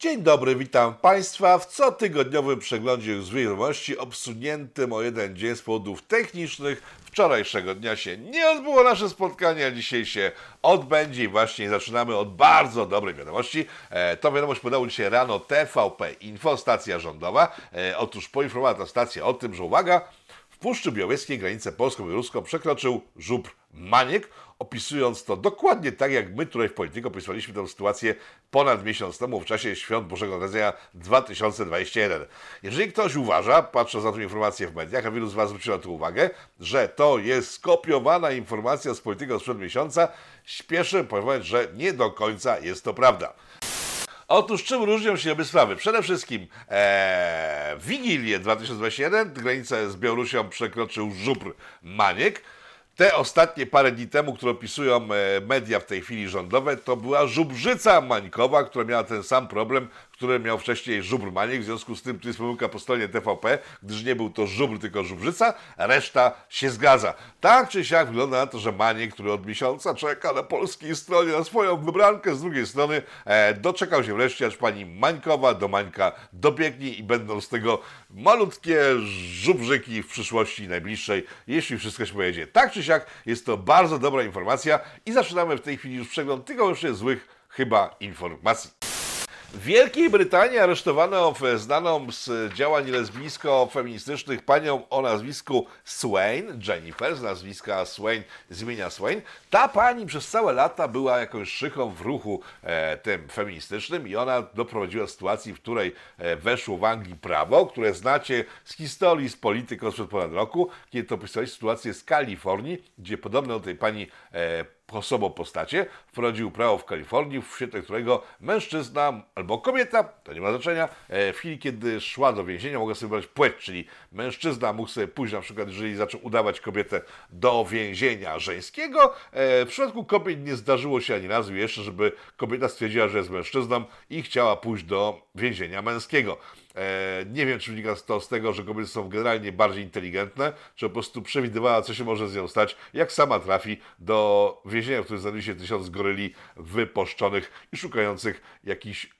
Dzień dobry, witam Państwa w cotygodniowym przeglądzie złej wiadomości obsuniętym o jeden dzień z powodów technicznych. Wczorajszego dnia się nie odbyło nasze spotkanie, a dzisiaj się odbędzie i właśnie zaczynamy od bardzo dobrej wiadomości. E, wiadomość podało dzisiaj rano TVP Info, stacja rządowa. E, otóż poinformowała ta stacja o tym, że uwaga, w Puszczy Białowieskiej granicę polsko-białoruską przekroczył żubr Maniek, opisując to dokładnie tak, jak my tutaj w Polityku opisywaliśmy tę sytuację ponad miesiąc temu w czasie Świąt Bożego Narodzenia 2021. Jeżeli ktoś uważa, patrząc na tę informację w mediach, a wielu z Was zwróciło na to uwagę, że to jest skopiowana informacja z Polityką sprzed miesiąca, śpieszę powiedzieć, że nie do końca jest to prawda. Otóż czym różnią się obie sprawy? Przede wszystkim w Wigilię 2021 granicę z Białorusią przekroczył żubr Maniek, te ostatnie parę dni temu, które opisują e, media w tej chwili rządowe, to była żubrzyca mańkowa, która miała ten sam problem, które miał wcześniej żubr Maniek, w związku z tym tu jest pomyłka po stronie TVP, gdyż nie był to żubr, tylko żubrzyca, reszta się zgadza. Tak czy siak wygląda na to, że Maniek, który od miesiąca czeka na polskiej stronie na swoją wybrankę, z drugiej strony e, doczekał się wreszcie, aż pani Mańkowa do Mańka dobiegnie i będą z tego malutkie żubrzyki w przyszłości najbliższej, jeśli wszystko się pojedzie. Tak czy siak jest to bardzo dobra informacja i zaczynamy w tej chwili już przegląd tylko złych chyba informacji. W Wielkiej Brytanii aresztowano znaną z działań lesbijsko-feministycznych panią o nazwisku Swain, Jennifer z nazwiska Swain, z imienia Swain. Ta pani przez całe lata była jakąś szychą w ruchu e, tym feministycznym i ona doprowadziła do sytuacji, w której e, weszło w Anglii prawo, które znacie z historii, z polityką sprzed ponad roku, kiedy to opisywali sytuację z Kalifornii, gdzie podobno do tej pani e, osobą postacie wprowadził prawo w Kalifornii, w świetle którego mężczyzna albo kobieta, to nie ma znaczenia, e, w chwili kiedy szła do więzienia mogła sobie wybrać płeć, czyli mężczyzna mógł sobie pójść na przykład, jeżeli zaczął udawać kobietę do więzienia żeńskiego. E, w przypadku kobiet nie zdarzyło się ani razu jeszcze, żeby kobieta stwierdziła, że jest mężczyzną i chciała pójść do więzienia męskiego. E, nie wiem, czy wynika to z tego, że kobiety są generalnie bardziej inteligentne, czy po prostu przewidywała, co się może z nią stać, jak sama trafi do więzienia, w którym znajduje się tysiąc goryli wyposzczonych i szukających jakichś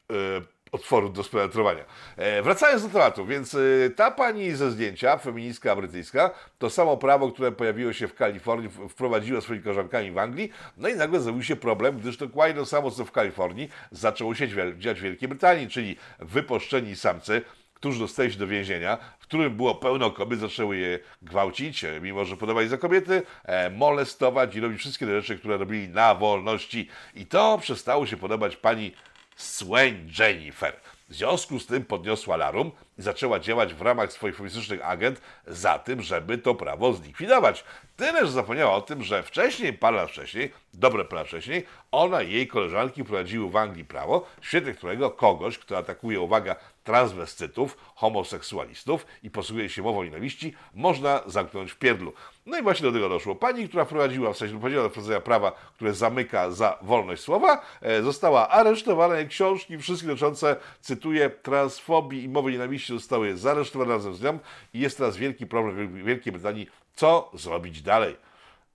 otworów do spenetrowania. E, wracając do tematu, więc e, ta pani ze zdjęcia, feministka brytyjska, to samo prawo, które pojawiło się w Kalifornii, wprowadziła swoimi koleżankami w Anglii, no i nagle zrobił się problem, gdyż dokładnie to samo, co w Kalifornii, zaczęło się dziać w Wielkiej Brytanii, czyli wyposzczeni samcy, którzy dostali się do więzienia, w którym było pełno kobiet, zaczęły je gwałcić, e, mimo że podawali za kobiety, e, molestować i robić wszystkie te rzeczy, które robili na wolności. I to przestało się podobać pani Swain Jennifer. W związku z tym podniosła larum i zaczęła działać w ramach swoich feministycznych agent za tym, żeby to prawo zlikwidować. Tyle, że zapomniała o tym, że wcześniej, parę lat wcześniej, dobre parę lat wcześniej, ona i jej koleżanki prowadziły w Anglii prawo, w świetle którego kogoś, kto atakuje, uwaga, transwestytów, homoseksualistów i posługuje się mową nienawiści, można zamknąć w pierdlu. No i właśnie do tego doszło. Pani, która wprowadziła, w sensie doprowadziła do wprowadzenia prawa, które zamyka za wolność słowa, e, została aresztowana. Książki, wszystkie dotyczące, cytuję, transfobii i mowy nienawiści zostały zaresztowane razem z nią i jest teraz wielki problem w Wielkiej Brytanii, co zrobić dalej.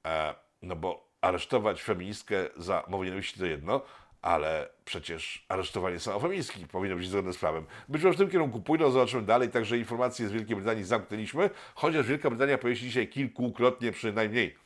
E, no bo aresztować feministkę za mowę nienawiści to jedno, ale przecież aresztowanie samofeministki powinno być zgodne z prawem. Być może w tym kierunku pójdą, zobaczymy dalej. Także informacje z Wielkiej Brytanii zamknęliśmy, chociaż Wielka Brytania pojeździ dzisiaj kilkukrotnie przynajmniej.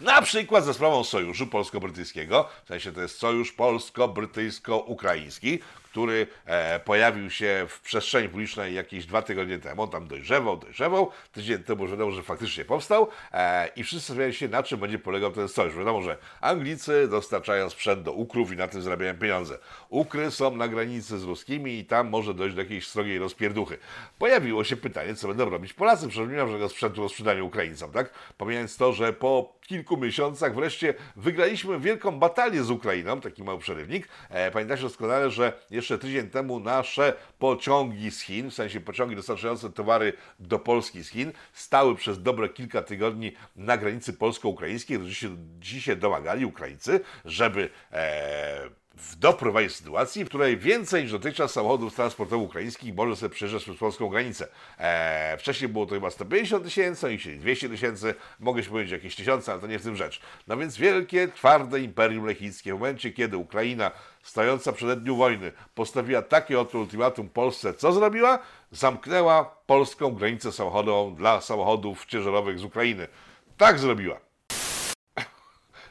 Na przykład ze sprawą sojuszu polsko-brytyjskiego, w sensie to jest sojusz polsko-brytyjsko-ukraiński, który e, pojawił się w przestrzeni publicznej jakieś dwa tygodnie temu. On tam dojrzewał, dojrzewał. Tydzień temu wiadomo, że faktycznie powstał e, i wszyscy zastanawiają się, na czym będzie polegał ten sojusz. Wiadomo, że Anglicy dostarczają sprzęt do Ukrów i na tym zarabiają pieniądze. Ukry są na granicy z ruskimi i tam może dojść do jakiejś srogiej rozpierduchy. Pojawiło się pytanie, co będą robić Polacy. Nie ma żadnego sprzętu do sprzedania Ukraińcom, tak? Pomijając to, że po kilku miesiącach wreszcie wygraliśmy wielką batalię z Ukrainą, taki mały przerywnik. E, pamiętacie doskonale, że jeszcze tydzień temu nasze pociągi z Chin, w sensie pociągi dostarczające towary do Polski z Chin, stały przez dobre kilka tygodni na granicy polsko-ukraińskiej, gdzie się dzisiaj domagali Ukraińcy, żeby e, doprowadzić do sytuacji, w której więcej niż dotychczas samochodów transportowych ukraińskich może sobie przejeżdżać przez polską granicę. Eee, wcześniej było to chyba 150 tysięcy, oni chcieli 200 tysięcy, mogę się powiedzieć jakieś tysiące, ale to nie w tym rzecz. No więc wielkie, twarde imperium lechickie w momencie, kiedy Ukraina stojąca przed dniu wojny postawiła takie oto ultimatum Polsce, co zrobiła? Zamknęła polską granicę samochodową dla samochodów ciężarowych z Ukrainy. Tak zrobiła.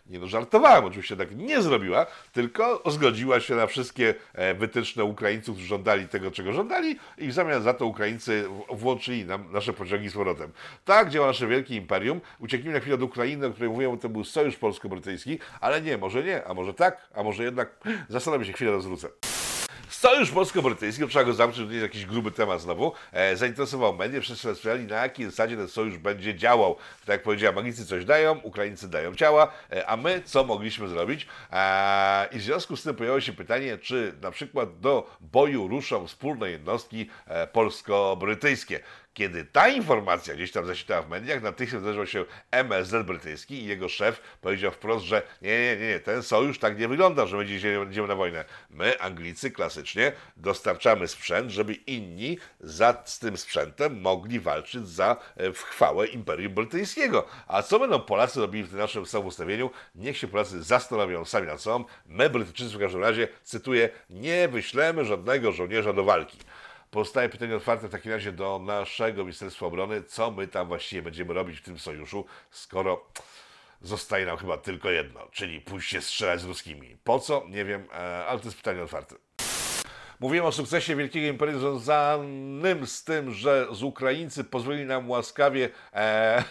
Nie no, żartowałem, oczywiście tak nie zrobiła, tylko zgodziła się na wszystkie e, wytyczne Ukraińców, którzy żądali tego, czego żądali i w zamian za to Ukraińcy włączyli nam nasze pociągi z powrotem. Tak działa nasze wielkie imperium. Ucieknijmy na chwilę do Ukrainy, o której mówiłem, że to był sojusz polsko-brytyjski, ale nie, może nie, a może tak, a może jednak zastanowię się chwilę, rozwrócę. Sojusz polsko-brytyjski, trzeba go zamknąć, to jest jakiś gruby temat znowu, e, zainteresował medię, wszyscy sprawdzali na jakiej zasadzie ten sojusz będzie działał. Tak jak powiedziałem, Anglicy coś dają, Ukraińcy dają ciała, e, a my co mogliśmy zrobić? E, I w związku z tym pojawiło się pytanie, czy na przykład do boju ruszą wspólne jednostki e, polsko-brytyjskie. Kiedy ta informacja gdzieś tam zaświtała w mediach, natychmiast zdarzył się MSZ brytyjski i jego szef powiedział wprost, że nie, nie, nie, ten sojusz tak nie wygląda, że będziemy, będziemy na wojnę. My, Anglicy, klasycznie dostarczamy sprzęt, żeby inni za, z tym sprzętem mogli walczyć za e, w chwałę Imperium Brytyjskiego. A co będą Polacy robili w tym naszym samym ustawieniu? Niech się Polacy zastanowią sami nad sobą. My, Brytyjczycy w każdym razie, cytuję, nie wyślemy żadnego żołnierza do walki. Pozostaje pytanie otwarte w takim razie do naszego Ministerstwa Obrony, co my tam właściwie będziemy robić w tym sojuszu, skoro zostaje nam chyba tylko jedno, czyli pójść się strzelać z ruskimi. Po co? Nie wiem, e, ale to jest pytanie otwarte. Mówiłem o sukcesie Wielkiego Imperium związanym z tym, że z Ukraińcy pozwolili nam łaskawie e,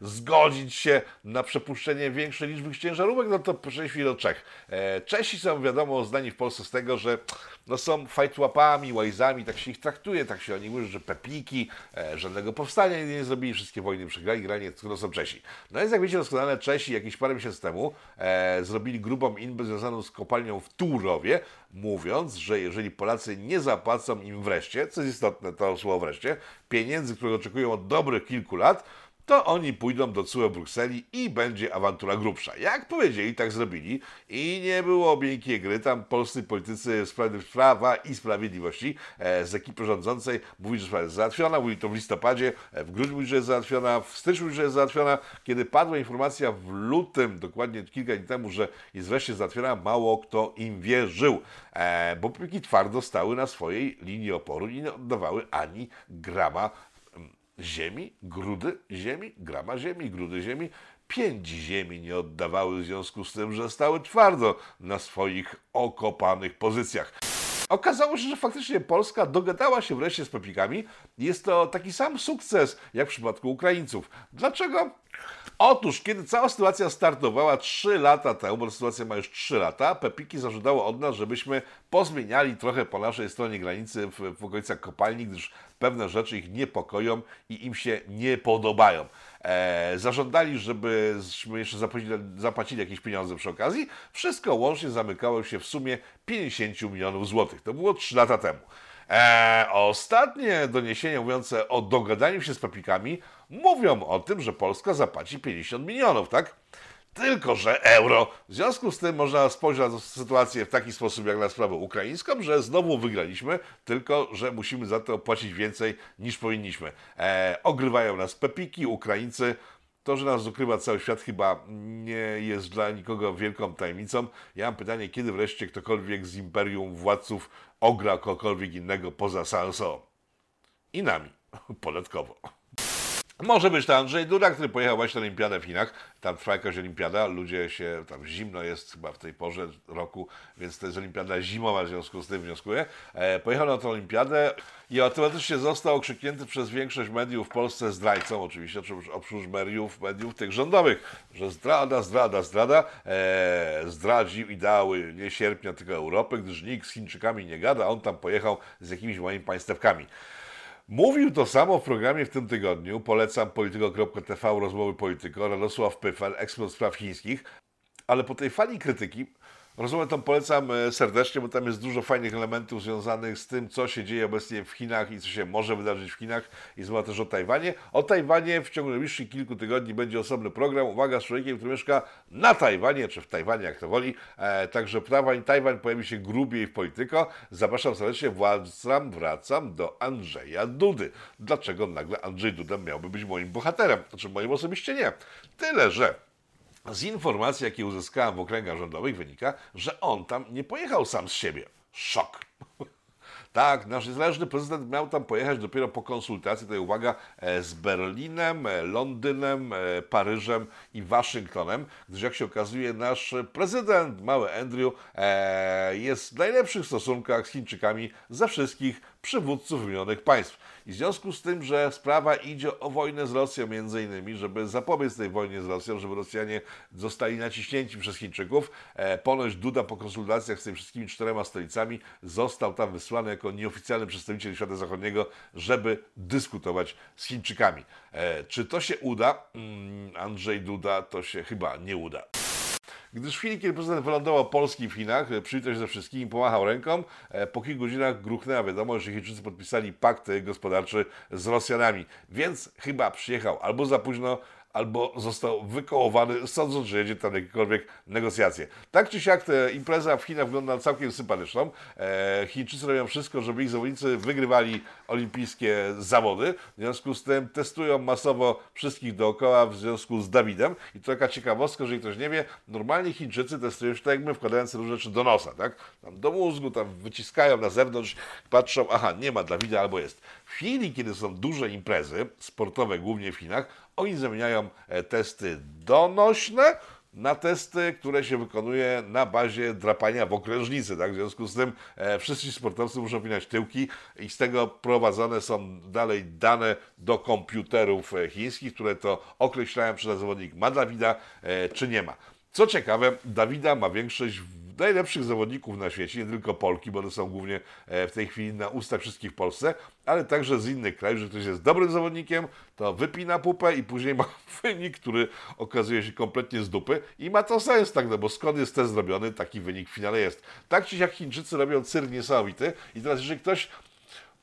zgodzić się na przepuszczenie większej liczby ciężarówek, no to przejdźmy do Czech. E, Czesi są wiadomo znani w Polsce z tego, że no są fajtłapami, łajzami, tak się ich traktuje, tak się oni mówią, że pepiki, e, żadnego powstania nie zrobili, wszystkie wojny przegrali, granie, to są Czesi. No więc jak wiecie doskonale, Czesi jakieś parę miesięcy temu e, zrobili grubą inbę związaną z kopalnią w Turowie, mówiąc, że jeżeli Polacy nie zapłacą im wreszcie, co jest istotne, to słowo wreszcie, pieniędzy, które oczekują od dobrych kilku lat, to oni pójdą do CUE Brukseli i będzie awantura grubsza. Jak powiedzieli, tak zrobili i nie było miękkiej gry. Tam polscy politycy sprawy prawa i sprawiedliwości e, z ekipy rządzącej mówili, że sprawa jest załatwiona, mówili to w listopadzie, e, w grudniu mówili, że jest załatwiona, w styczniu mówili, że jest załatwiona. Kiedy padła informacja w lutym, dokładnie kilka dni temu, że jest wreszcie załatwiona, mało kto im wierzył, e, bo póki twardo stały na swojej linii oporu i nie oddawały ani grama ziemi, grudy ziemi, grama ziemi, grudy ziemi, pięć ziemi nie oddawały w związku z tym, że stały twardo na swoich okopanych pozycjach. Okazało się, że faktycznie Polska dogadała się wreszcie z Pepikami. Jest to taki sam sukces jak w przypadku Ukraińców. Dlaczego? Otóż, kiedy cała sytuacja startowała 3 lata temu, bo sytuacja ma już 3 lata, Pepiki zażądało od nas, żebyśmy pozmieniali trochę po naszej stronie granicy w, w okolicach kopalni, gdyż pewne rzeczy ich niepokoją i im się nie podobają. E, zażądali, żebyśmy jeszcze zapłacili, zapłacili jakieś pieniądze przy okazji. Wszystko łącznie zamykało się w sumie 50 milionów złotych. To było 3 lata temu. E, ostatnie doniesienia mówiące o dogadaniu się z papikami mówią o tym, że Polska zapłaci 50 milionów, tak? Tylko, że euro. W związku z tym można spojrzeć na sytuację w taki sposób, jak na sprawę ukraińską, że znowu wygraliśmy, tylko, że musimy za to płacić więcej niż powinniśmy. E, ogrywają nas pepiki, Ukraińcy. To, że nas ukrywa cały świat, chyba nie jest dla nikogo wielką tajemnicą. Ja mam pytanie, kiedy wreszcie ktokolwiek z imperium władców ogra kogokolwiek innego poza Sanso i nami, podatkowo. Może być to Andrzej Duda, który pojechał właśnie na olimpiadę w Chinach. Tam trwa jakaś olimpiada, ludzie się, tam zimno jest chyba w tej porze roku, więc to jest olimpiada zimowa, w związku z tym wnioskuję. E, pojechał na tę olimpiadę i automatycznie został okrzyknięty przez większość mediów w Polsce zdrajcą, oczywiście oprócz mediów, mediów tych rządowych, że zdrada, zdrada, zdrada, e, zdradził ideały nie sierpnia, tylko Europy, gdyż nikt z Chińczykami nie gada, on tam pojechał z jakimiś moimi państewkami. Mówił to samo w programie w tym tygodniu. Polecam polityko.tv, rozmowy polityko. Radosław Pyfel, ekspert spraw chińskich. ale po tej fali krytyki Rozumiem, tam polecam e, serdecznie, bo tam jest dużo fajnych elementów związanych z tym, co się dzieje obecnie w Chinach i co się może wydarzyć w Chinach. I zmowa też o Tajwanie. O Tajwanie w ciągu najbliższych kilku tygodni będzie osobny program. Uwaga, z człowiekiem, który mieszka na Tajwanie, czy w Tajwanie, jak to woli. E, także Tajwan, Tajwan pojawi się grubiej w polityko. Zapraszam serdecznie, wracam, wracam do Andrzeja Dudy. Dlaczego nagle Andrzej Duda miałby być moim bohaterem? Znaczy moim osobiście nie. Tyle, że z informacji, jakie uzyskałem w okręgach rządowych, wynika, że on tam nie pojechał sam z siebie. Szok. Tak, nasz niezależny prezydent miał tam pojechać dopiero po konsultacji, tutaj uwaga, e, z Berlinem, e, Londynem, e, Paryżem i Waszyngtonem, gdyż jak się okazuje, nasz prezydent, mały Andrew, jest w najlepszych stosunkach z Chińczykami ze wszystkich przywódców wymienionych państw. I w związku z tym, że sprawa idzie o wojnę z Rosją między innymi, żeby zapobiec tej wojnie z Rosją, żeby Rosjanie zostali naciśnięci przez Chińczyków, e, ponoć Duda po konsultacjach z tymi wszystkimi czterema stolicami został tam wysłany jako nieoficjalny przedstawiciel świata zachodniego, żeby dyskutować z Chińczykami. E, czy to się uda? Mm, Andrzej Duda to się chyba nie uda gdyż w chwili, kiedy prezydent wylądował Polski w Chinach, e, przywitał się ze wszystkimi, pomachał ręką, e, po kilku godzinach gruchnęła wiadomość, że Chińczycy podpisali pakt gospodarczy z Rosjanami, więc chyba przyjechał albo za późno, albo został wykołowany, sądząc, że jedzie tam jakiekolwiek negocjacje. Tak czy siak impreza w Chinach wygląda całkiem sympatyczną. E, Chińczycy robią wszystko, żeby ich zawodnicy wygrywali olimpijskie zawody. W związku z tym testują masowo wszystkich dookoła w związku z Dawidem. I to taka ciekawostka, jeżeli ktoś nie wie, normalnie Chińczycy testują się tak jak my, wkładając różne rzeczy do nosa, tak? Tam do mózgu, tam wyciskają na zewnątrz, patrzą, aha, nie ma Dawida albo jest. W chwili, kiedy są duże imprezy sportowe, głównie w Chinach, oni zamieniają e, testy donośne na testy, które się wykonuje na bazie drapania w okrężnicy. Tak? W związku z tym e, wszyscy sportowcy muszą pinać tyłki i z tego prowadzone są dalej dane do komputerów e, chińskich, które to określają, czy ten zawodnik ma Dawida, e, czy nie ma. Co ciekawe, Dawida ma większość najlepszych zawodników na świecie, nie tylko Polki, bo one są głównie e, w tej chwili na ustach wszystkich w Polsce, ale także z innych krajów, że ktoś jest dobrym zawodnikiem, to wypina pupę i później ma wynik, który okazuje się kompletnie z dupy i ma to sens, tak, no bo skąd jest test zrobiony, taki wynik w finale jest. Tak czy jak Chińczycy robią cyrk niesamowity i teraz jeżeli ktoś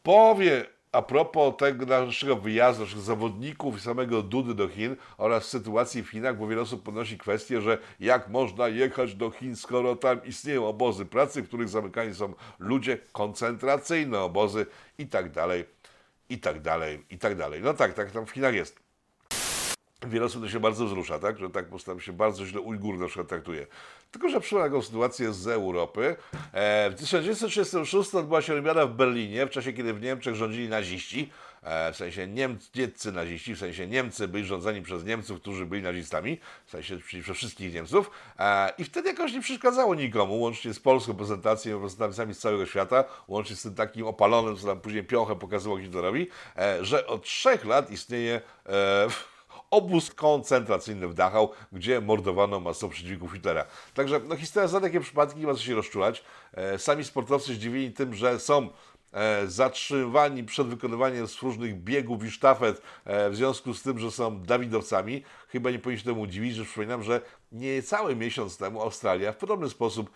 powie a propos tego naszego wyjazdu, naszych zawodników i samego Dudy do Chin oraz sytuacji w Chinach, bo wiele osób podnosi kwestię, że jak można jechać do Chin, skoro tam istnieją obozy pracy, w których zamykani są ludzie, koncentracyjne obozy i tak dalej, i tak dalej, i tak dalej. No tak, tak tam w Chinach jest wiele osób to się bardzo wzrusza, tak? że tak postaram się bardzo źle Ujgur na przykład traktuje. Tylko, że przyszła taką sytuację z Europy. E, w 1936 odbyła się olimpiada w Berlinie, w czasie kiedy w Niemczech rządzili naziści, e, w sensie niemcy naziści, w sensie Niemcy byli rządzeni przez Niemców, którzy byli nazistami, w sensie czyli przez wszystkich Niemców. E, I wtedy jakoś nie przeszkadzało nikomu, łącznie z polską prezentacją, reprezentantami z całego świata, łącznie z tym takim opalonym, co tam później piochę pokazywał Hitlerowi, e, że od trzech lat istnieje e, obóz koncentracyjny w Dachau, gdzie mordowano masowo przeciwników Hitlera. Także no, historia zna takie przypadki, nie ma co się rozczulać. E, sami sportowcy zdziwieni tym, że są e, zatrzymywani przed wykonywaniem różnych biegów i sztafet e, w związku z tym, że są Dawidowcami. Chyba nie powinniśmy temu dziwić, że przypominam, że niecały miesiąc temu Australia w podobny sposób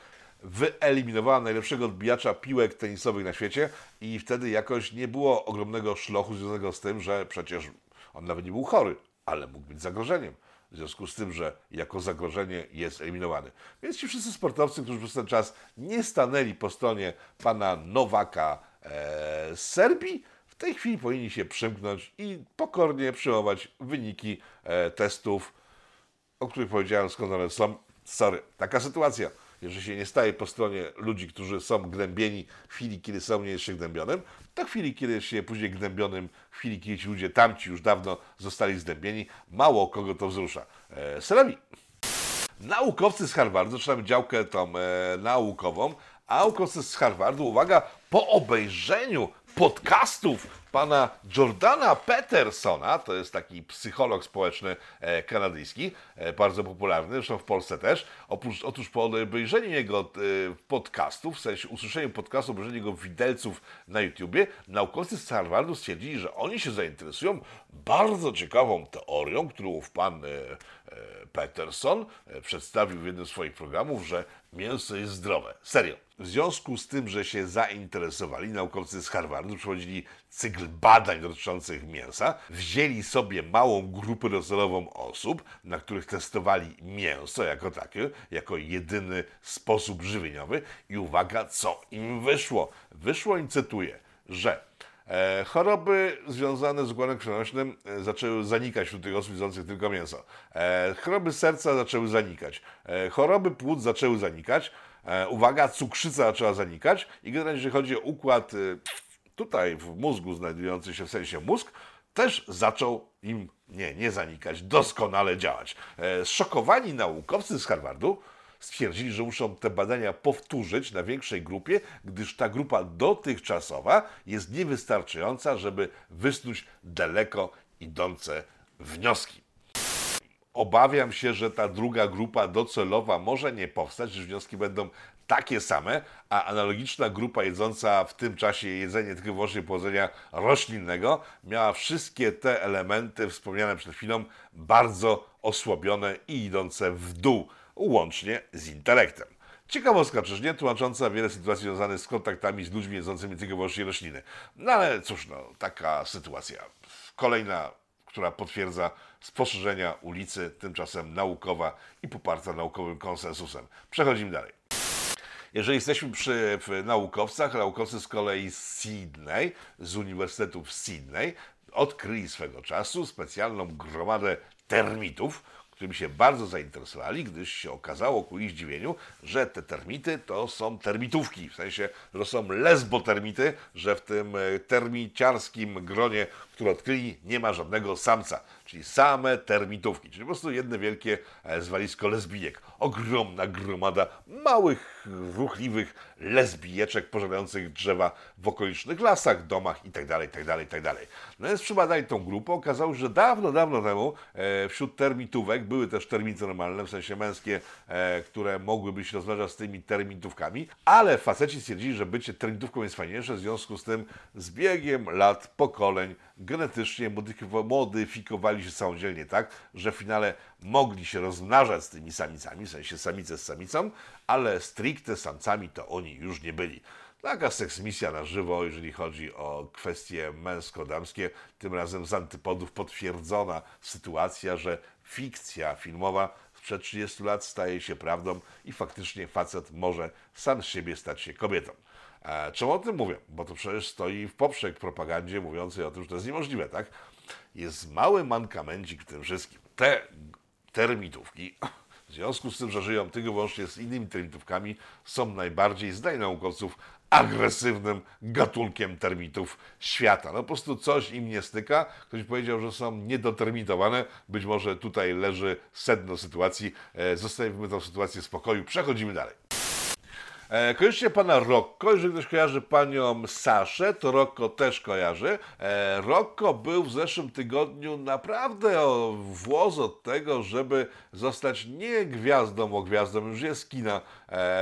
wyeliminowała najlepszego odbijacza piłek tenisowych na świecie i wtedy jakoś nie było ogromnego szlochu związanego z tym, że przecież on nawet nie był chory ale mógł być zagrożeniem. W związku z tym, że jako zagrożenie jest eliminowany. Więc ci wszyscy sportowcy, którzy przez ten czas nie stanęli po stronie pana Nowaka e, z Serbii, w tej chwili powinni się przymknąć i pokornie przyjmować wyniki e, testów, o których powiedziałem, skąd one są. Sorry, taka sytuacja jeżeli się nie staje po stronie ludzi, którzy są gnębieni w chwili, kiedy są nie jeszcze gnębionym, to w chwili, kiedy się później gnębionym, w chwili, kiedy ci ludzie tamci już dawno zostali zgnębieni, mało kogo to wzrusza. E. Naukowcy z Harvardu, zaczynamy działkę tą e, naukową, a naukowcy z Harvardu, uwaga, po obejrzeniu podcastów pana Jordana Petersona, to jest taki psycholog społeczny e, kanadyjski, e, bardzo popularny, zresztą w Polsce też. Oprócz, otóż po obejrzeniu jego e, podcastów, w sensie usłyszeniu podcastu, obejrzeniu jego widelców na YouTubie, naukowcy z Harvardu stwierdzili, że oni się zainteresują bardzo ciekawą teorią, którą pan e, e, Peterson e, przedstawił w jednym z swoich programów, że mięso jest zdrowe. Serio. W związku z tym, że się zainteresowali, naukowcy z Harvardu przeprowadzili cykl badań dotyczących mięsa, wzięli sobie małą grupę docelową osób, na których testowali mięso jako takie, jako jedyny sposób żywieniowy i uwaga, co im wyszło. Wyszło im, cytuję, że choroby związane z układem krwionośnym e, zaczęły zanikać wśród tych osób jedzących tylko mięso. E, choroby serca zaczęły zanikać. E, choroby płuc zaczęły zanikać. E, uwaga, cukrzyca zaczęła zanikać. I generalnie, jeżeli chodzi o układ e, tutaj w mózgu znajdujący się w sensie mózg, też zaczął im nie, nie zanikać, doskonale działać. E, Zszokowani naukowcy z Harvardu stwierdzili, że muszą te badania powtórzyć na większej grupie, gdyż ta grupa dotychczasowa jest niewystarczająca, żeby wysnuć daleko idące wnioski. Obawiam się, że ta druga grupa docelowa może nie powstać, że wnioski będą takie same, a analogiczna grupa jedząca w tym czasie jedzenie tylko wyłącznie pochodzenia roślinnego miała wszystkie te elementy wspomniane przed chwilą bardzo osłabione i idące w dół, łącznie z intelektem. Ciekawostka czyż nie, tłumacząca wiele sytuacji związanych z kontaktami z ludźmi jedzącymi tylko wyłącznie rośliny. No ale cóż, no, taka sytuacja. Kolejna która potwierdza spostrzeżenia ulicy, tymczasem naukowa i poparta naukowym konsensusem. Przechodzimy dalej. Jeżeli jesteśmy przy naukowcach, naukowcy z kolei z Sydney, z Uniwersytetu w Sydney, odkryli swego czasu specjalną gromadę termitów, którymi się bardzo zainteresowali, gdyż się okazało ku ich zdziwieniu, że te termity to są termitówki, w sensie, że są lesbotermity, że w tym e, termiciarskim gronie, które odkryli, nie ma żadnego samca, czyli same termitówki, czyli po prostu jedno wielkie e, zwalisko lesbijek. Ogromna gromada małych, ruchliwych lesbijeczek pożerających drzewa w okolicznych lasach, domach itd., itd., itd. No więc przybadali tą grupę, okazało się, że dawno, dawno temu e, wśród termitówek były też termity normalne, w sensie męskie, e, które mogłyby się rozmnażać z tymi termitówkami, ale faceci stwierdzili, że bycie termitówką jest fajniejsze, w związku z tym z biegiem lat, pokoleń genetycznie modyfikowali się samodzielnie tak, że w finale mogli się rozmnażać z tymi samicami, w sensie samice z samicą, ale stricte samcami to oni już nie byli. Taka seksmisja na żywo, jeżeli chodzi o kwestie męsko-damskie, tym razem z antypodów potwierdzona sytuacja, że fikcja filmowa sprzed 30 lat staje się prawdą i faktycznie facet może sam z siebie stać się kobietą. E, czemu o tym mówię? Bo to przecież stoi w poprzek propagandzie mówiącej o tym, że to jest niemożliwe, tak? Jest mały mankamencik w tym wszystkim. Te termitówki, w związku z tym, że żyją tylko wyłącznie z innymi termitówkami, są najbardziej, zdaje naukowców, agresywnym gatunkiem termitów świata. No po prostu coś im nie styka. Ktoś powiedział, że są niedotermitowane. Być może tutaj leży sedno sytuacji. E, zostawimy tę sytuację w spokoju. Przechodzimy dalej. E, kojarzycie pana Rocco? Jeżeli ktoś kojarzy panią Saszę, to Rocco też kojarzy. E, Rocco był w zeszłym tygodniu naprawdę o włos od tego, żeby zostać nie gwiazdą, bo gwiazdą już jest kina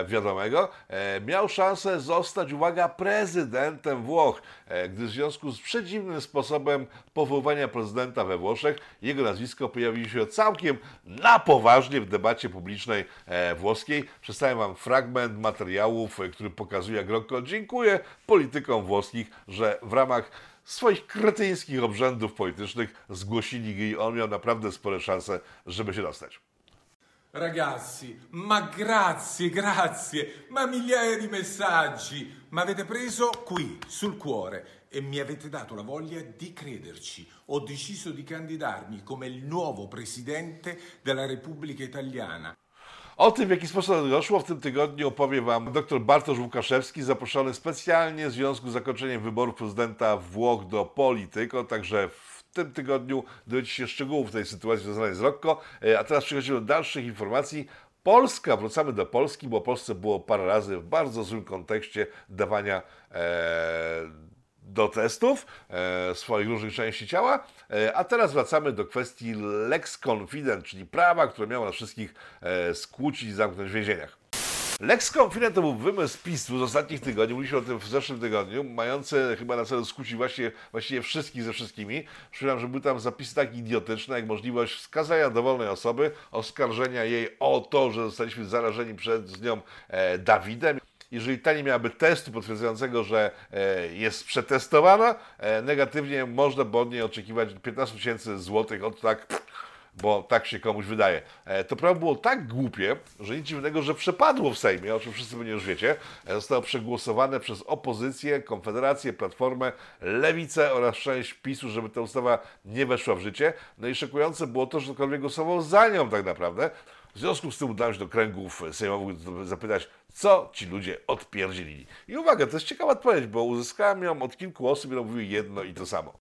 wiadomego. E, miał szansę zostać, uwaga, prezydentem Włoch, e, gdy w związku z przedziwnym sposobem powoływania prezydenta we Włoszech jego nazwisko pojawiło się całkiem na poważnie w debacie publicznej e, włoskiej. Przedstawiam wam fragment materiałów, e, który pokazuje, jak Rocco dziękuję politykom włoskich, że w ramach swoich kretyńskich obrzędów politycznych zgłosili go i on miał naprawdę spore szanse, żeby się dostać. Ragazzi, ma grazie, grazie, ma migliaia di messaggi, ma avete preso qui, sul cuore, e mi avete dato la voglia di crederci. Ho deciso di candidarmi come il nuovo presidente della Repubblica Italiana. O tym, w jaki sposób doszło, w tym tygodniu opowie Wam dr Bartosz Łukaszewski, zaproszony specjalnie w związku z zakończeniem wyborów prezydenta Włoch do Polityko, także w tym tygodniu dowiecie się szczegółów tej sytuacji związanej z Rocco. E, a teraz przechodzimy do dalszych informacji. Polska, wracamy do Polski, bo Polsce było parę razy w bardzo złym kontekście dawania e, do testów e, swoich różnych części ciała. E, a teraz wracamy do kwestii Lex Confident, czyli prawa, które miało nas wszystkich e, skłócić i zamknąć w więzieniach. Lex Confident to był wymysł PiSu z ostatnich tygodni, mówiliśmy o tym w zeszłym tygodniu, mający chyba na celu skłócić właśnie, właściwie wszystkich ze wszystkimi. Przypominam, że były tam zapisy tak idiotyczne, jak możliwość wskazania dowolnej osoby, oskarżenia jej o to, że zostaliśmy zarażeni przez nią e, Dawidem. Jeżeli ta nie miałaby testu potwierdzającego, że e, jest przetestowana, e, negatywnie można by od niej oczekiwać 15 tysięcy złotych od tak bo tak się komuś wydaje. E, To prawo było tak głupie, że nic dziwnego, że przepadło w Sejmie, o czym wszyscy pewnie już wiecie. E, Zostało przegłosowane przez opozycję, Konfederację, Platformę, Lewicę oraz część PiSu, żeby ta ustawa nie weszła w życie. No i szokujące było to, że ktokolwiek głosował za nią tak naprawdę. W związku z tym udałem się do kręgów sejmowych zapytać, co ci ludzie odpierdzielili. I uwaga, to jest ciekawa odpowiedź, bo uzyskałem ją od kilku osób, które mówiły jedno i to samo.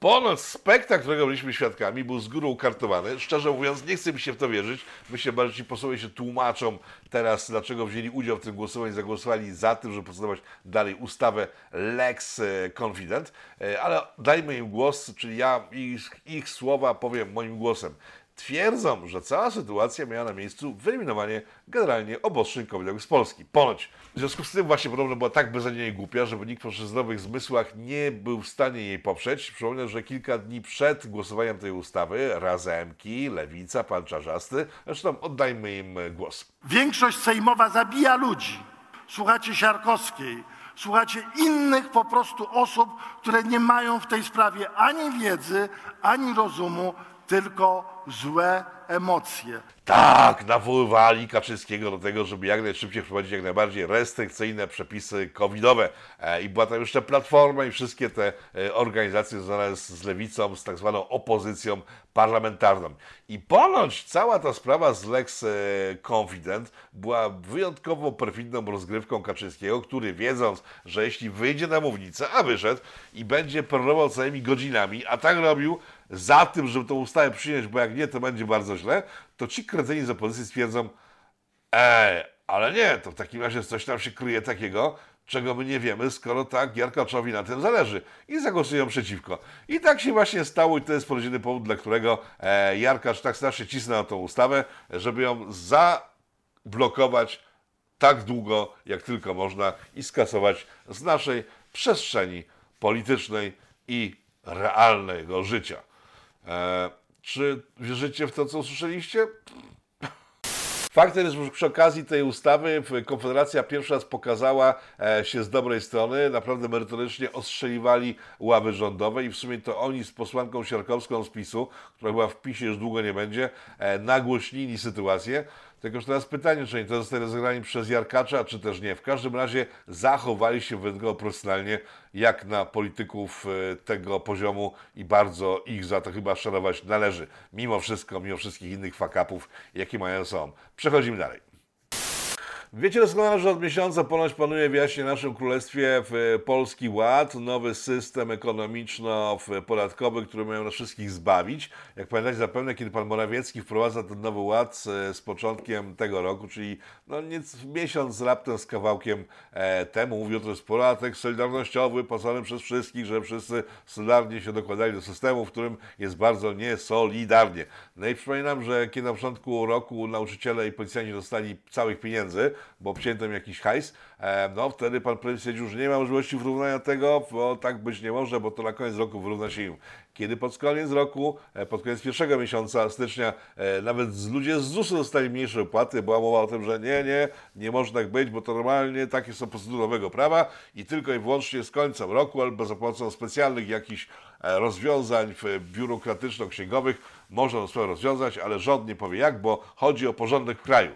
Ponoć spektakl, którego byliśmy świadkami, był z góry ukartowany. Szczerze mówiąc, nie chcę mi się w to wierzyć. Myślę, że ci posłowie się tłumaczą teraz, dlaczego wzięli udział w tym głosowaniu, zagłosowali za tym, żeby procedować dalej ustawę Lex Confident. E, Ale dajmy im głos, czyli ja ich, ich słowa powiem moim głosem twierdzą, że cała sytuacja miała na miejscu wyeliminowanie generalnie obostrzeń covidowych z Polski. Ponoć. W związku z tym właśnie podobno była tak beznadziejnie głupia, że nikt przy zdrowych zmysłach nie był w stanie jej poprzeć. Przypomnę, że kilka dni przed głosowaniem tej ustawy Razemki, Lewica, pan Czarzasty, zresztą oddajmy im głos. Większość sejmowa zabija ludzi. Słuchacie Siarkowskiej, słuchacie innych po prostu osób, które nie mają w tej sprawie ani wiedzy, ani rozumu, tylko złe emocje. Tak, nawoływali Kaczyńskiego do tego, żeby jak najszybciej wprowadzić jak najbardziej restrykcyjne przepisy covidowe. E, I była tam jeszcze Platforma i wszystkie te e, organizacje związane z, lewicą, z tak zwaną opozycją parlamentarną. I ponoć cała ta sprawa z Lex e, Confident była wyjątkowo perfidną rozgrywką Kaczyńskiego, który wiedząc, że jeśli wyjdzie na mównicę, a wyszedł i będzie peronował całymi godzinami, a tak robił za tym, żeby tą ustawę przyjąć, bo jak nie, to będzie bardzo źle, to ci kredzeni z opozycji stwierdzą, Ej, ale nie, to w takim razie coś tam się kryje takiego, czego my nie wiemy, skoro tak Jarkaczowi na tym zależy. I zagłosują przeciwko. I tak się właśnie stało i to jest porodziny powód, dla którego e, Jarkacz tak strasznie cisnął na tą ustawę, żeby ją zablokować tak długo, jak tylko można i skasować z naszej przestrzeni politycznej i realnego życia. E, czy wierzycie w to, co usłyszeliście? Faktem jest, że przy okazji tej ustawy Konfederacja pierwszy raz pokazała e, się z dobrej strony, naprawdę merytorycznie ostrzeliwali ławy rządowe i w sumie to oni z posłanką Siarkowską z PiSu, która była w PiSie już długo nie będzie, e, nagłośnili sytuację. Tylko że teraz pytanie, czy oni to zostali rozegrani przez Jarkacza, czy też nie. W każdym razie zachowali się wyjątkowo profesjonalnie, jak na polityków e, tego poziomu i bardzo ich za to chyba szanować należy. Mimo wszystko, mimo wszystkich innych fakapów, jakie mają są. Przechodzimy dalej. Wiecie doskonale, że od miesiąca ponoć panuje w naszym królestwie w Polski Ład, nowy system ekonomiczno-podatkowy, który mają nas wszystkich zbawić. Jak pamiętacie zapewne, kiedy pan Morawiecki wprowadza ten nowy ład z, z początkiem tego roku, czyli no nic, miesiąc raptem z kawałkiem e, temu, mówił, to jest podatek solidarnościowy, płacony przez wszystkich, że wszyscy solidarnie się dokładali do systemu, w którym jest bardzo niesolidarnie. No i przypominam, że kiedy na początku roku nauczyciele i policjanci dostali całych pieniędzy, bo obcięto im jakiś hajs, no wtedy pan prezes że nie ma możliwości wyrównania tego, bo tak być nie może, bo to na koniec roku wyrówna się im. Kiedy pod koniec roku, e, pod koniec pierwszego miesiąca stycznia, e, nawet ludzie z ZUS-u dostali mniejsze opłaty, była mowa o tym, że nie, nie, nie może tak być, bo to normalnie takie są procedury nowego prawa i tylko i wyłącznie z końcem roku albo za pomocą specjalnych jakichś e, rozwiązań biurokratyczno-księgowych można sprawę rozwiązać, ale rząd nie powie jak, bo chodzi o porządek w kraju.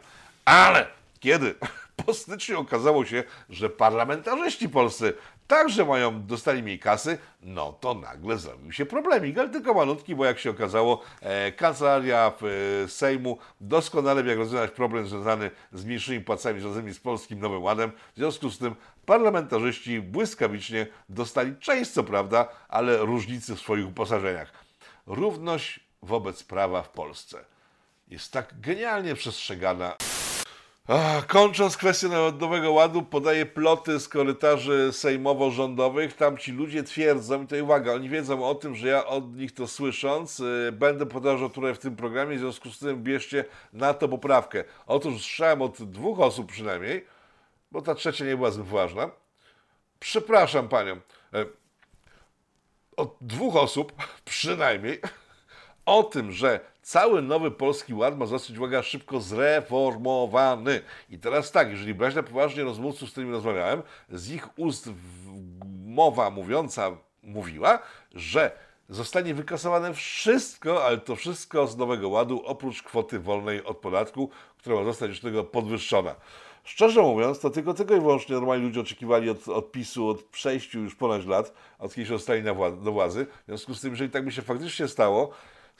Ale kiedy po styczniu okazało się, że parlamentarzyści polscy także mają, dostali mniej kasy, no to nagle zrobił się problemik, ale tylko malutki, bo jak się okazało, e, kancelaria e, Sejmu doskonale wie, jak rozwiązać problem związany z mniejszymi płacami związanymi z Polskim Nowym Ładem. W związku z tym parlamentarzyści błyskawicznie dostali część, co prawda, ale różnicy w swoich uposażeniach. Równość wobec prawa w Polsce jest tak genialnie przestrzegana. Kończąc kwestię Narodowego Ładu, podaję ploty z korytarzy sejmowo-rządowych. Tam ci ludzie twierdzą, i to uwaga, oni wiedzą o tym, że ja od nich to słysząc, yy, będę powtarzał tutaj w tym programie, w związku z tym bierzcie na to poprawkę. Otóż słyszałem od dwóch osób przynajmniej, bo ta trzecia nie była zbyt ważna. Przepraszam panią. Yy, od dwóch osób przynajmniej o tym, że cały nowy polski ład ma zostać, uwaga, szybko zreformowany. I teraz tak, jeżeli brać na poważnie rozmówców, z którymi rozmawiałem, z ich ust mowa mówiąca mówiła, że zostanie wykasowane wszystko, ale to wszystko z nowego ładu, oprócz kwoty wolnej od podatku, która ma zostać już tego podwyższona. Szczerze mówiąc, to tylko tego i wyłącznie normalni ludzie oczekiwali od, od PiSu od przejściu już ponad lat, od kiedy się dostali na wła- do władzy. W związku z tym, jeżeli tak by się faktycznie stało,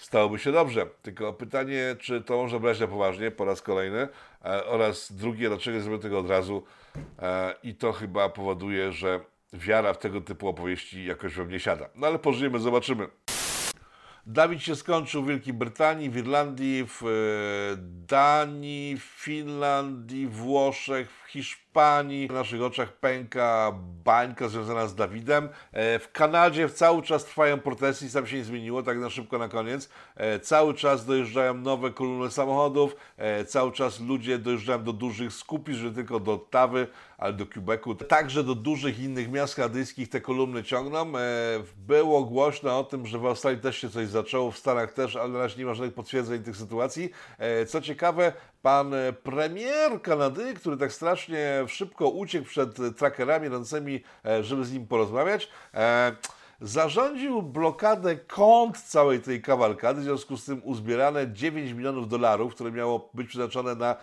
stałoby się dobrze. Tylko pytanie, czy to można brać na poważnie po raz kolejny e, oraz drugie, dlaczego nie zrobią tego od razu e, i to chyba powoduje, że wiara w tego typu opowieści jakoś we mnie siada. No ale pożyjemy, zobaczymy. Dawid się skończył w Wielkiej Brytanii, w Irlandii, w e, Danii, w Finlandii, Włoszech, Hiszpanii. W naszych oczach pęka bańka związana z Dawidem. E, W Kanadzie cały czas trwają protesty, tam się nie zmieniło, tak na szybko na koniec. E, Cały czas dojeżdżają nowe kolumny samochodów, e, cały czas ludzie dojeżdżają do dużych skupisk, że tylko do Ottawy, ale do Quebecu. Także do dużych innych miast kanadyjskich te kolumny ciągną. Było głośno o tym, że w Australii też się coś zaczęło, w Stanach też, ale na razie nie ma żadnych potwierdzeń tych sytuacji. Co ciekawe, pan e, premier Kanady, który tak strasznie szybko uciekł przed trackerami ręcemi, e, żeby z nim porozmawiać, e, zarządził blokadę kont całej tej kawalkady, w związku z tym uzbierane 9 milionów dolarów, które miało być przeznaczone na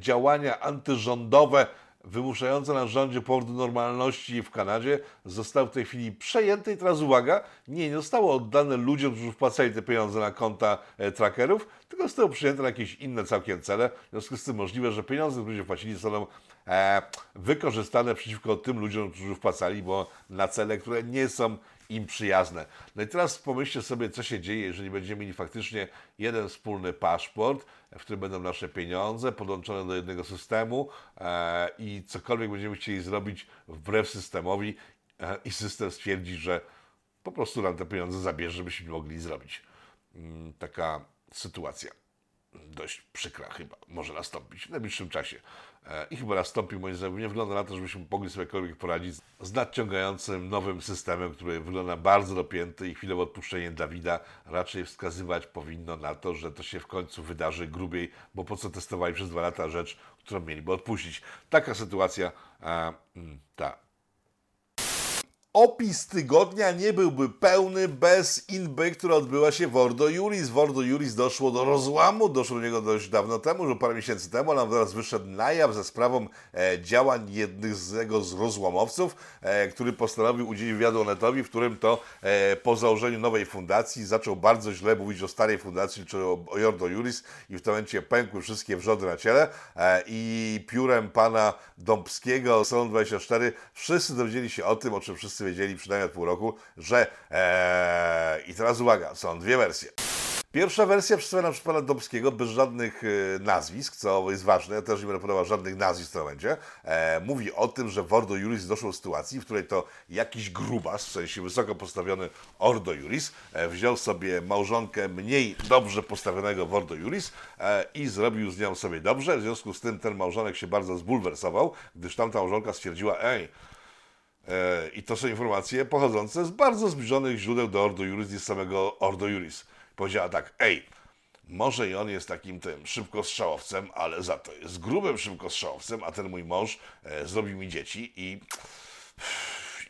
działania antyrządowe wymuszające na rządzie powrót normalności w Kanadzie, został w tej chwili przejęty. I teraz uwaga, nie, zostało oddane ludziom, którzy wpłacali te pieniądze na konta e, trackerów, tylko zostało przyjęte na jakieś inne całkiem cele, w związku z tym możliwe, że pieniądze, które ludzie wpłacili zostaną e, wykorzystane przeciwko tym ludziom, którzy wpłacali, bo na cele, które nie są im przyjazne. No i teraz pomyślcie sobie, co się dzieje, jeżeli będziemy mieli faktycznie jeden wspólny paszport, w którym będą nasze pieniądze podłączone do jednego systemu e, i cokolwiek będziemy chcieli zrobić wbrew systemowi e, i system stwierdzi, że po prostu nam te pieniądze zabierze, żebyśmy mogli zrobić. Mm, taka sytuacja dość przykra chyba może nastąpić w najbliższym czasie. E, I chyba nastąpi, moim zdaniem, nie wygląda na to, żebyśmy mogli sobie jakkolwiek poradzić z nadciągającym nowym systemem, który wygląda bardzo dopięty i chwilowe odpuszczenie Dawida raczej wskazywać powinno na to, że to się w końcu wydarzy grubiej, bo po co testowali przez dwa lata rzecz, którą mieliby odpuścić. Taka sytuacja, a, mm, ta Opis tygodnia nie byłby pełny bez inby, która odbyła się w Ordo Juris. W Ordo Juris doszło do rozłamu, doszło do niego dość dawno temu, już parę miesięcy temu, ale on teraz wyszedł na jaw ze sprawą e, działań jednego z rozłamowców, e, który postanowił udzielić wywiadu Onetowi, w którym to e, po założeniu nowej fundacji zaczął bardzo źle mówić o starej fundacji, czyli o, o Ordo Juris i w tym momencie pękły wszystkie wrzody na ciele e, i piórem pana Dąbskiego, Salon 24, wszyscy dowiedzieli się o tym, o czym wszyscy wiedzieli przynajmniej od pół roku, że eee, i teraz uwaga, są dwie wersje. Pierwsza wersja przedstawiona przez pana Dobskiego bez żadnych e, nazwisk, co jest ważne, ja też nie będę podawał żadnych nazwisk w tym momencie. E, mówi o tym, że w Ordo Juris doszło do sytuacji, w której to jakiś grubas, w sensie wysoko postawiony Ordo Juris, e, wziął sobie małżonkę mniej dobrze postawionego w Ordo Juris e, i zrobił z nią sobie dobrze. W związku z tym ten małżonek się bardzo zbulwersował, gdyż tamta małżonka stwierdziła, ej, I to są informacje pochodzące z bardzo zbliżonych źródeł do Ordo Juris i samego Ordo Juris. Powiedziała tak, ej, może i on jest takim tym szybkostrzałowcem, ale za to jest grubym szybkostrzałowcem, a ten mój mąż e, zrobił mi dzieci i,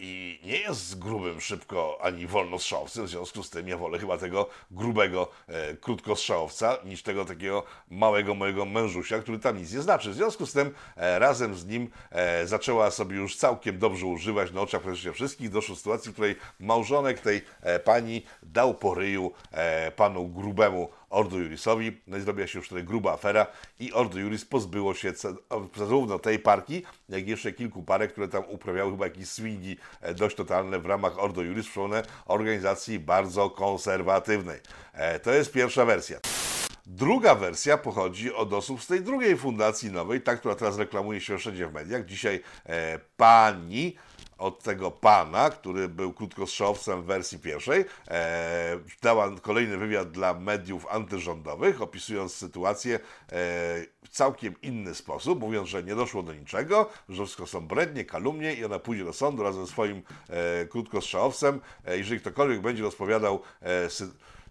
i nie jest grubym szybko ani wolnostrzałowcem, w związku z tym ja wolę chyba tego grubego e, krótkostrzałowca niż tego takiego małego mojego mężusia, który tam nic nie znaczy. W związku z tym e, razem z nim e, zaczęła sobie już całkiem dobrze używać na oczach praktycznie wszystkich. Doszło do sytuacji, w której małżonek tej e, pani dał po ryju e, panu grubemu Ordo Jurisowi, no i zrobiła się już wtedy gruba afera i Ordo Juris pozbyło się zarówno tej parki, jak i jeszcze kilku parek, które tam uprawiały chyba jakieś swingi e, dość totalne w ramach Ordo Juris, przypomnę, organizacji bardzo konserwatywnej. E, To jest pierwsza wersja. Druga wersja pochodzi od osób z tej drugiej fundacji nowej, ta, która teraz reklamuje się wszędzie w mediach. Dzisiaj e, pani od tego pana, który był krótkostrzałowcem w wersji pierwszej, e, dała kolejny wywiad dla mediów antyrządowych, opisując sytuację e, w całkiem inny sposób, mówiąc, że nie doszło do niczego, że wszystko są brednie, kalumnie i ona pójdzie do sądu razem ze swoim e, krótkostrzałowcem. E, jeżeli ktokolwiek będzie rozpowiadał e,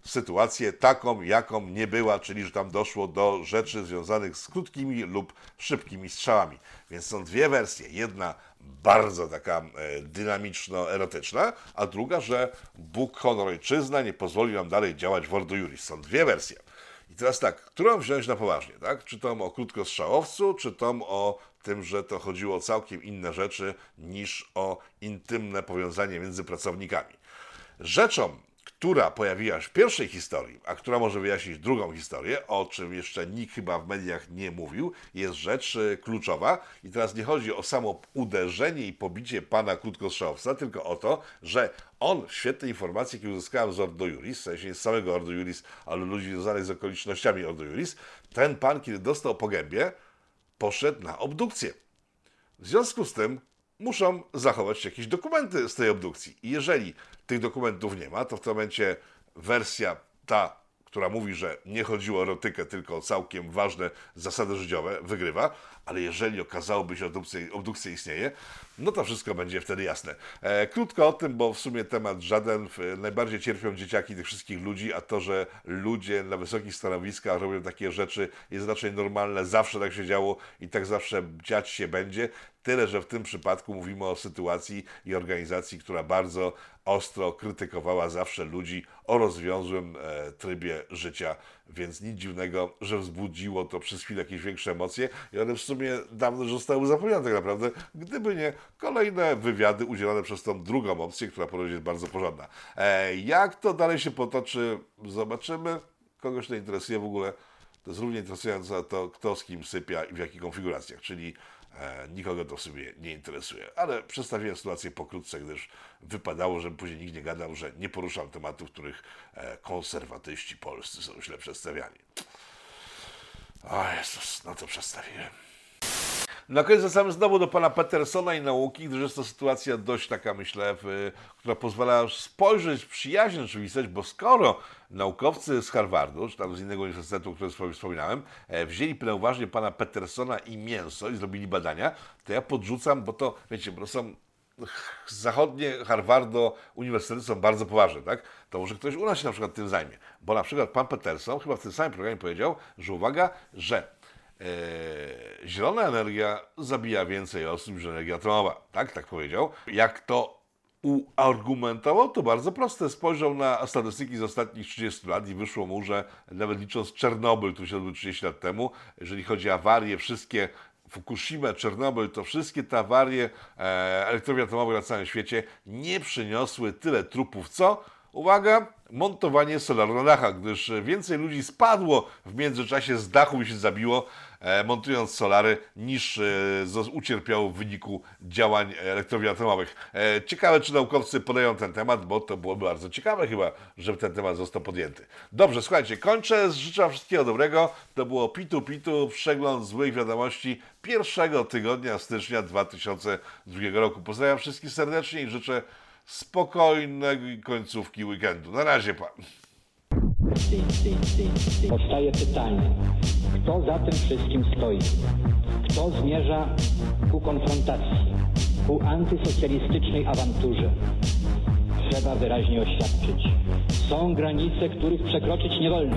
sytuację taką, jaką nie była, czyli że tam doszło do rzeczy związanych z krótkimi lub szybkimi strzałami. Więc są dwie wersje. Jedna bardzo taka e, dynamiczno-erotyczna, a druga, że Bóg, honor, ojczyzna nie pozwoli nam dalej działać w Ordo Juris. Są dwie wersje. I teraz tak, którą wziąć na poważnie, tak? Czy tą o krótkostrzałowcu, czy tą o tym, że to chodziło o całkiem inne rzeczy niż o intymne powiązanie między pracownikami. Rzeczą, która pojawiła się w pierwszej historii, a która może wyjaśnić drugą historię, o czym jeszcze nikt chyba w mediach nie mówił, jest rzecz e, kluczowa. I teraz nie chodzi o samo uderzenie i pobicie pana krótkostrzałowca, tylko o to, że on w świetnej informacji, jakie uzyskałem z Ordo Juris, w sensie nie z samego Ordo Juris, ale ludzi związanych z okolicznościami Ordo Juris, ten pan, kiedy dostał po gębie, poszedł na obdukcję. W związku z tym muszą zachować jakieś dokumenty z tej obdukcji. I jeżeli tych dokumentów nie ma, to w tym momencie wersja ta, która mówi, że nie chodziło o erotykę, tylko o całkiem ważne zasady życiowe, wygrywa, ale jeżeli okazałoby się, że obdukcja, istnieje, no to wszystko będzie wtedy jasne. E, krótko o tym, bo w sumie temat żaden. Najbardziej cierpią dzieciaki tych wszystkich ludzi, a to, że ludzie na wysokich stanowiskach robią takie rzeczy jest raczej normalne, zawsze tak się działo i tak zawsze dziać się będzie. Tyle, że w tym przypadku mówimy o sytuacji i organizacji, która bardzo ostro krytykowała zawsze ludzi o rozwiązłym e, trybie życia, więc nic dziwnego, że wzbudziło to przez chwilę jakieś większe emocje i one w sumie dawno już zostały zapomniane tak naprawdę, gdyby nie kolejne wywiady udzielane przez tą drugą opcję, która ponoć jest bardzo porządna. E, jak to dalej się potoczy, zobaczymy. Kogoś to interesuje w ogóle. To jest równie interesujące to, kto z kim sypia i w jakich konfiguracjach, czyli nikogo to w sobie nie interesuje. Ale przedstawiłem sytuację pokrótce, gdyż wypadało, żeby później nikt nie gadał, że nie poruszam tematów, których e, konserwatyści polscy są źle przedstawiani. O Jezus, no to przedstawiłem. Na koniec wracamy znowu do pana Petersona i nauki, gdyż jest to sytuacja dość taka, myślę, która pozwala spojrzeć w przyjaźń rzeczywistość, bo skoro naukowcy z Harvardu, czy tam z innego uniwersytetu, o którym wspominałem, e, wzięli uważnie pana Petersona i mięso i zrobili badania, to ja podrzucam, bo to, wiecie, bo są zachodnie Harvardo uniwersytety są bardzo poważne, tak? To może ktoś u nas się na przykład tym zajmie. Bo na przykład pan Peterson chyba w tym samym programie powiedział, że uwaga, że zielona energia zabija więcej osób niż energia atomowa. Tak, tak powiedział. Jak to uargumentował, to bardzo proste. Spojrzał na statystyki z ostatnich 30 lat i wyszło mu, że nawet licząc Czernobyl, który się odbył 30 lat temu, jeżeli chodzi o awarie, wszystkie Fukushima, Czernobyl, to wszystkie te awarie e, elektrowni atomowych na całym świecie nie przyniosły tyle trupów, co Uwaga, montowanie solaru na dachach, gdyż więcej ludzi spadło w międzyczasie z dachu i się zabiło, e, montując solary, niż e, ucierpiało w wyniku działań elektrowni atomowych. E, ciekawe, czy naukowcy podają ten temat, bo to byłoby bardzo ciekawe chyba, żeby ten temat został podjęty. Dobrze, słuchajcie, kończę. Życzę wszystkiego dobrego. To było Pitu Pitu, przegląd złych wiadomości pierwszego tygodnia stycznia 2002 roku. Pozdrawiam wszystkich serdecznie i życzę spokojnej końcówki weekendu. Na razie pan. Powstaje pytanie, kto za tym wszystkim stoi? Kto zmierza ku konfrontacji, ku antysocjalistycznej awanturze? Trzeba wyraźnie oświadczyć. Są granice, których przekroczyć nie wolno.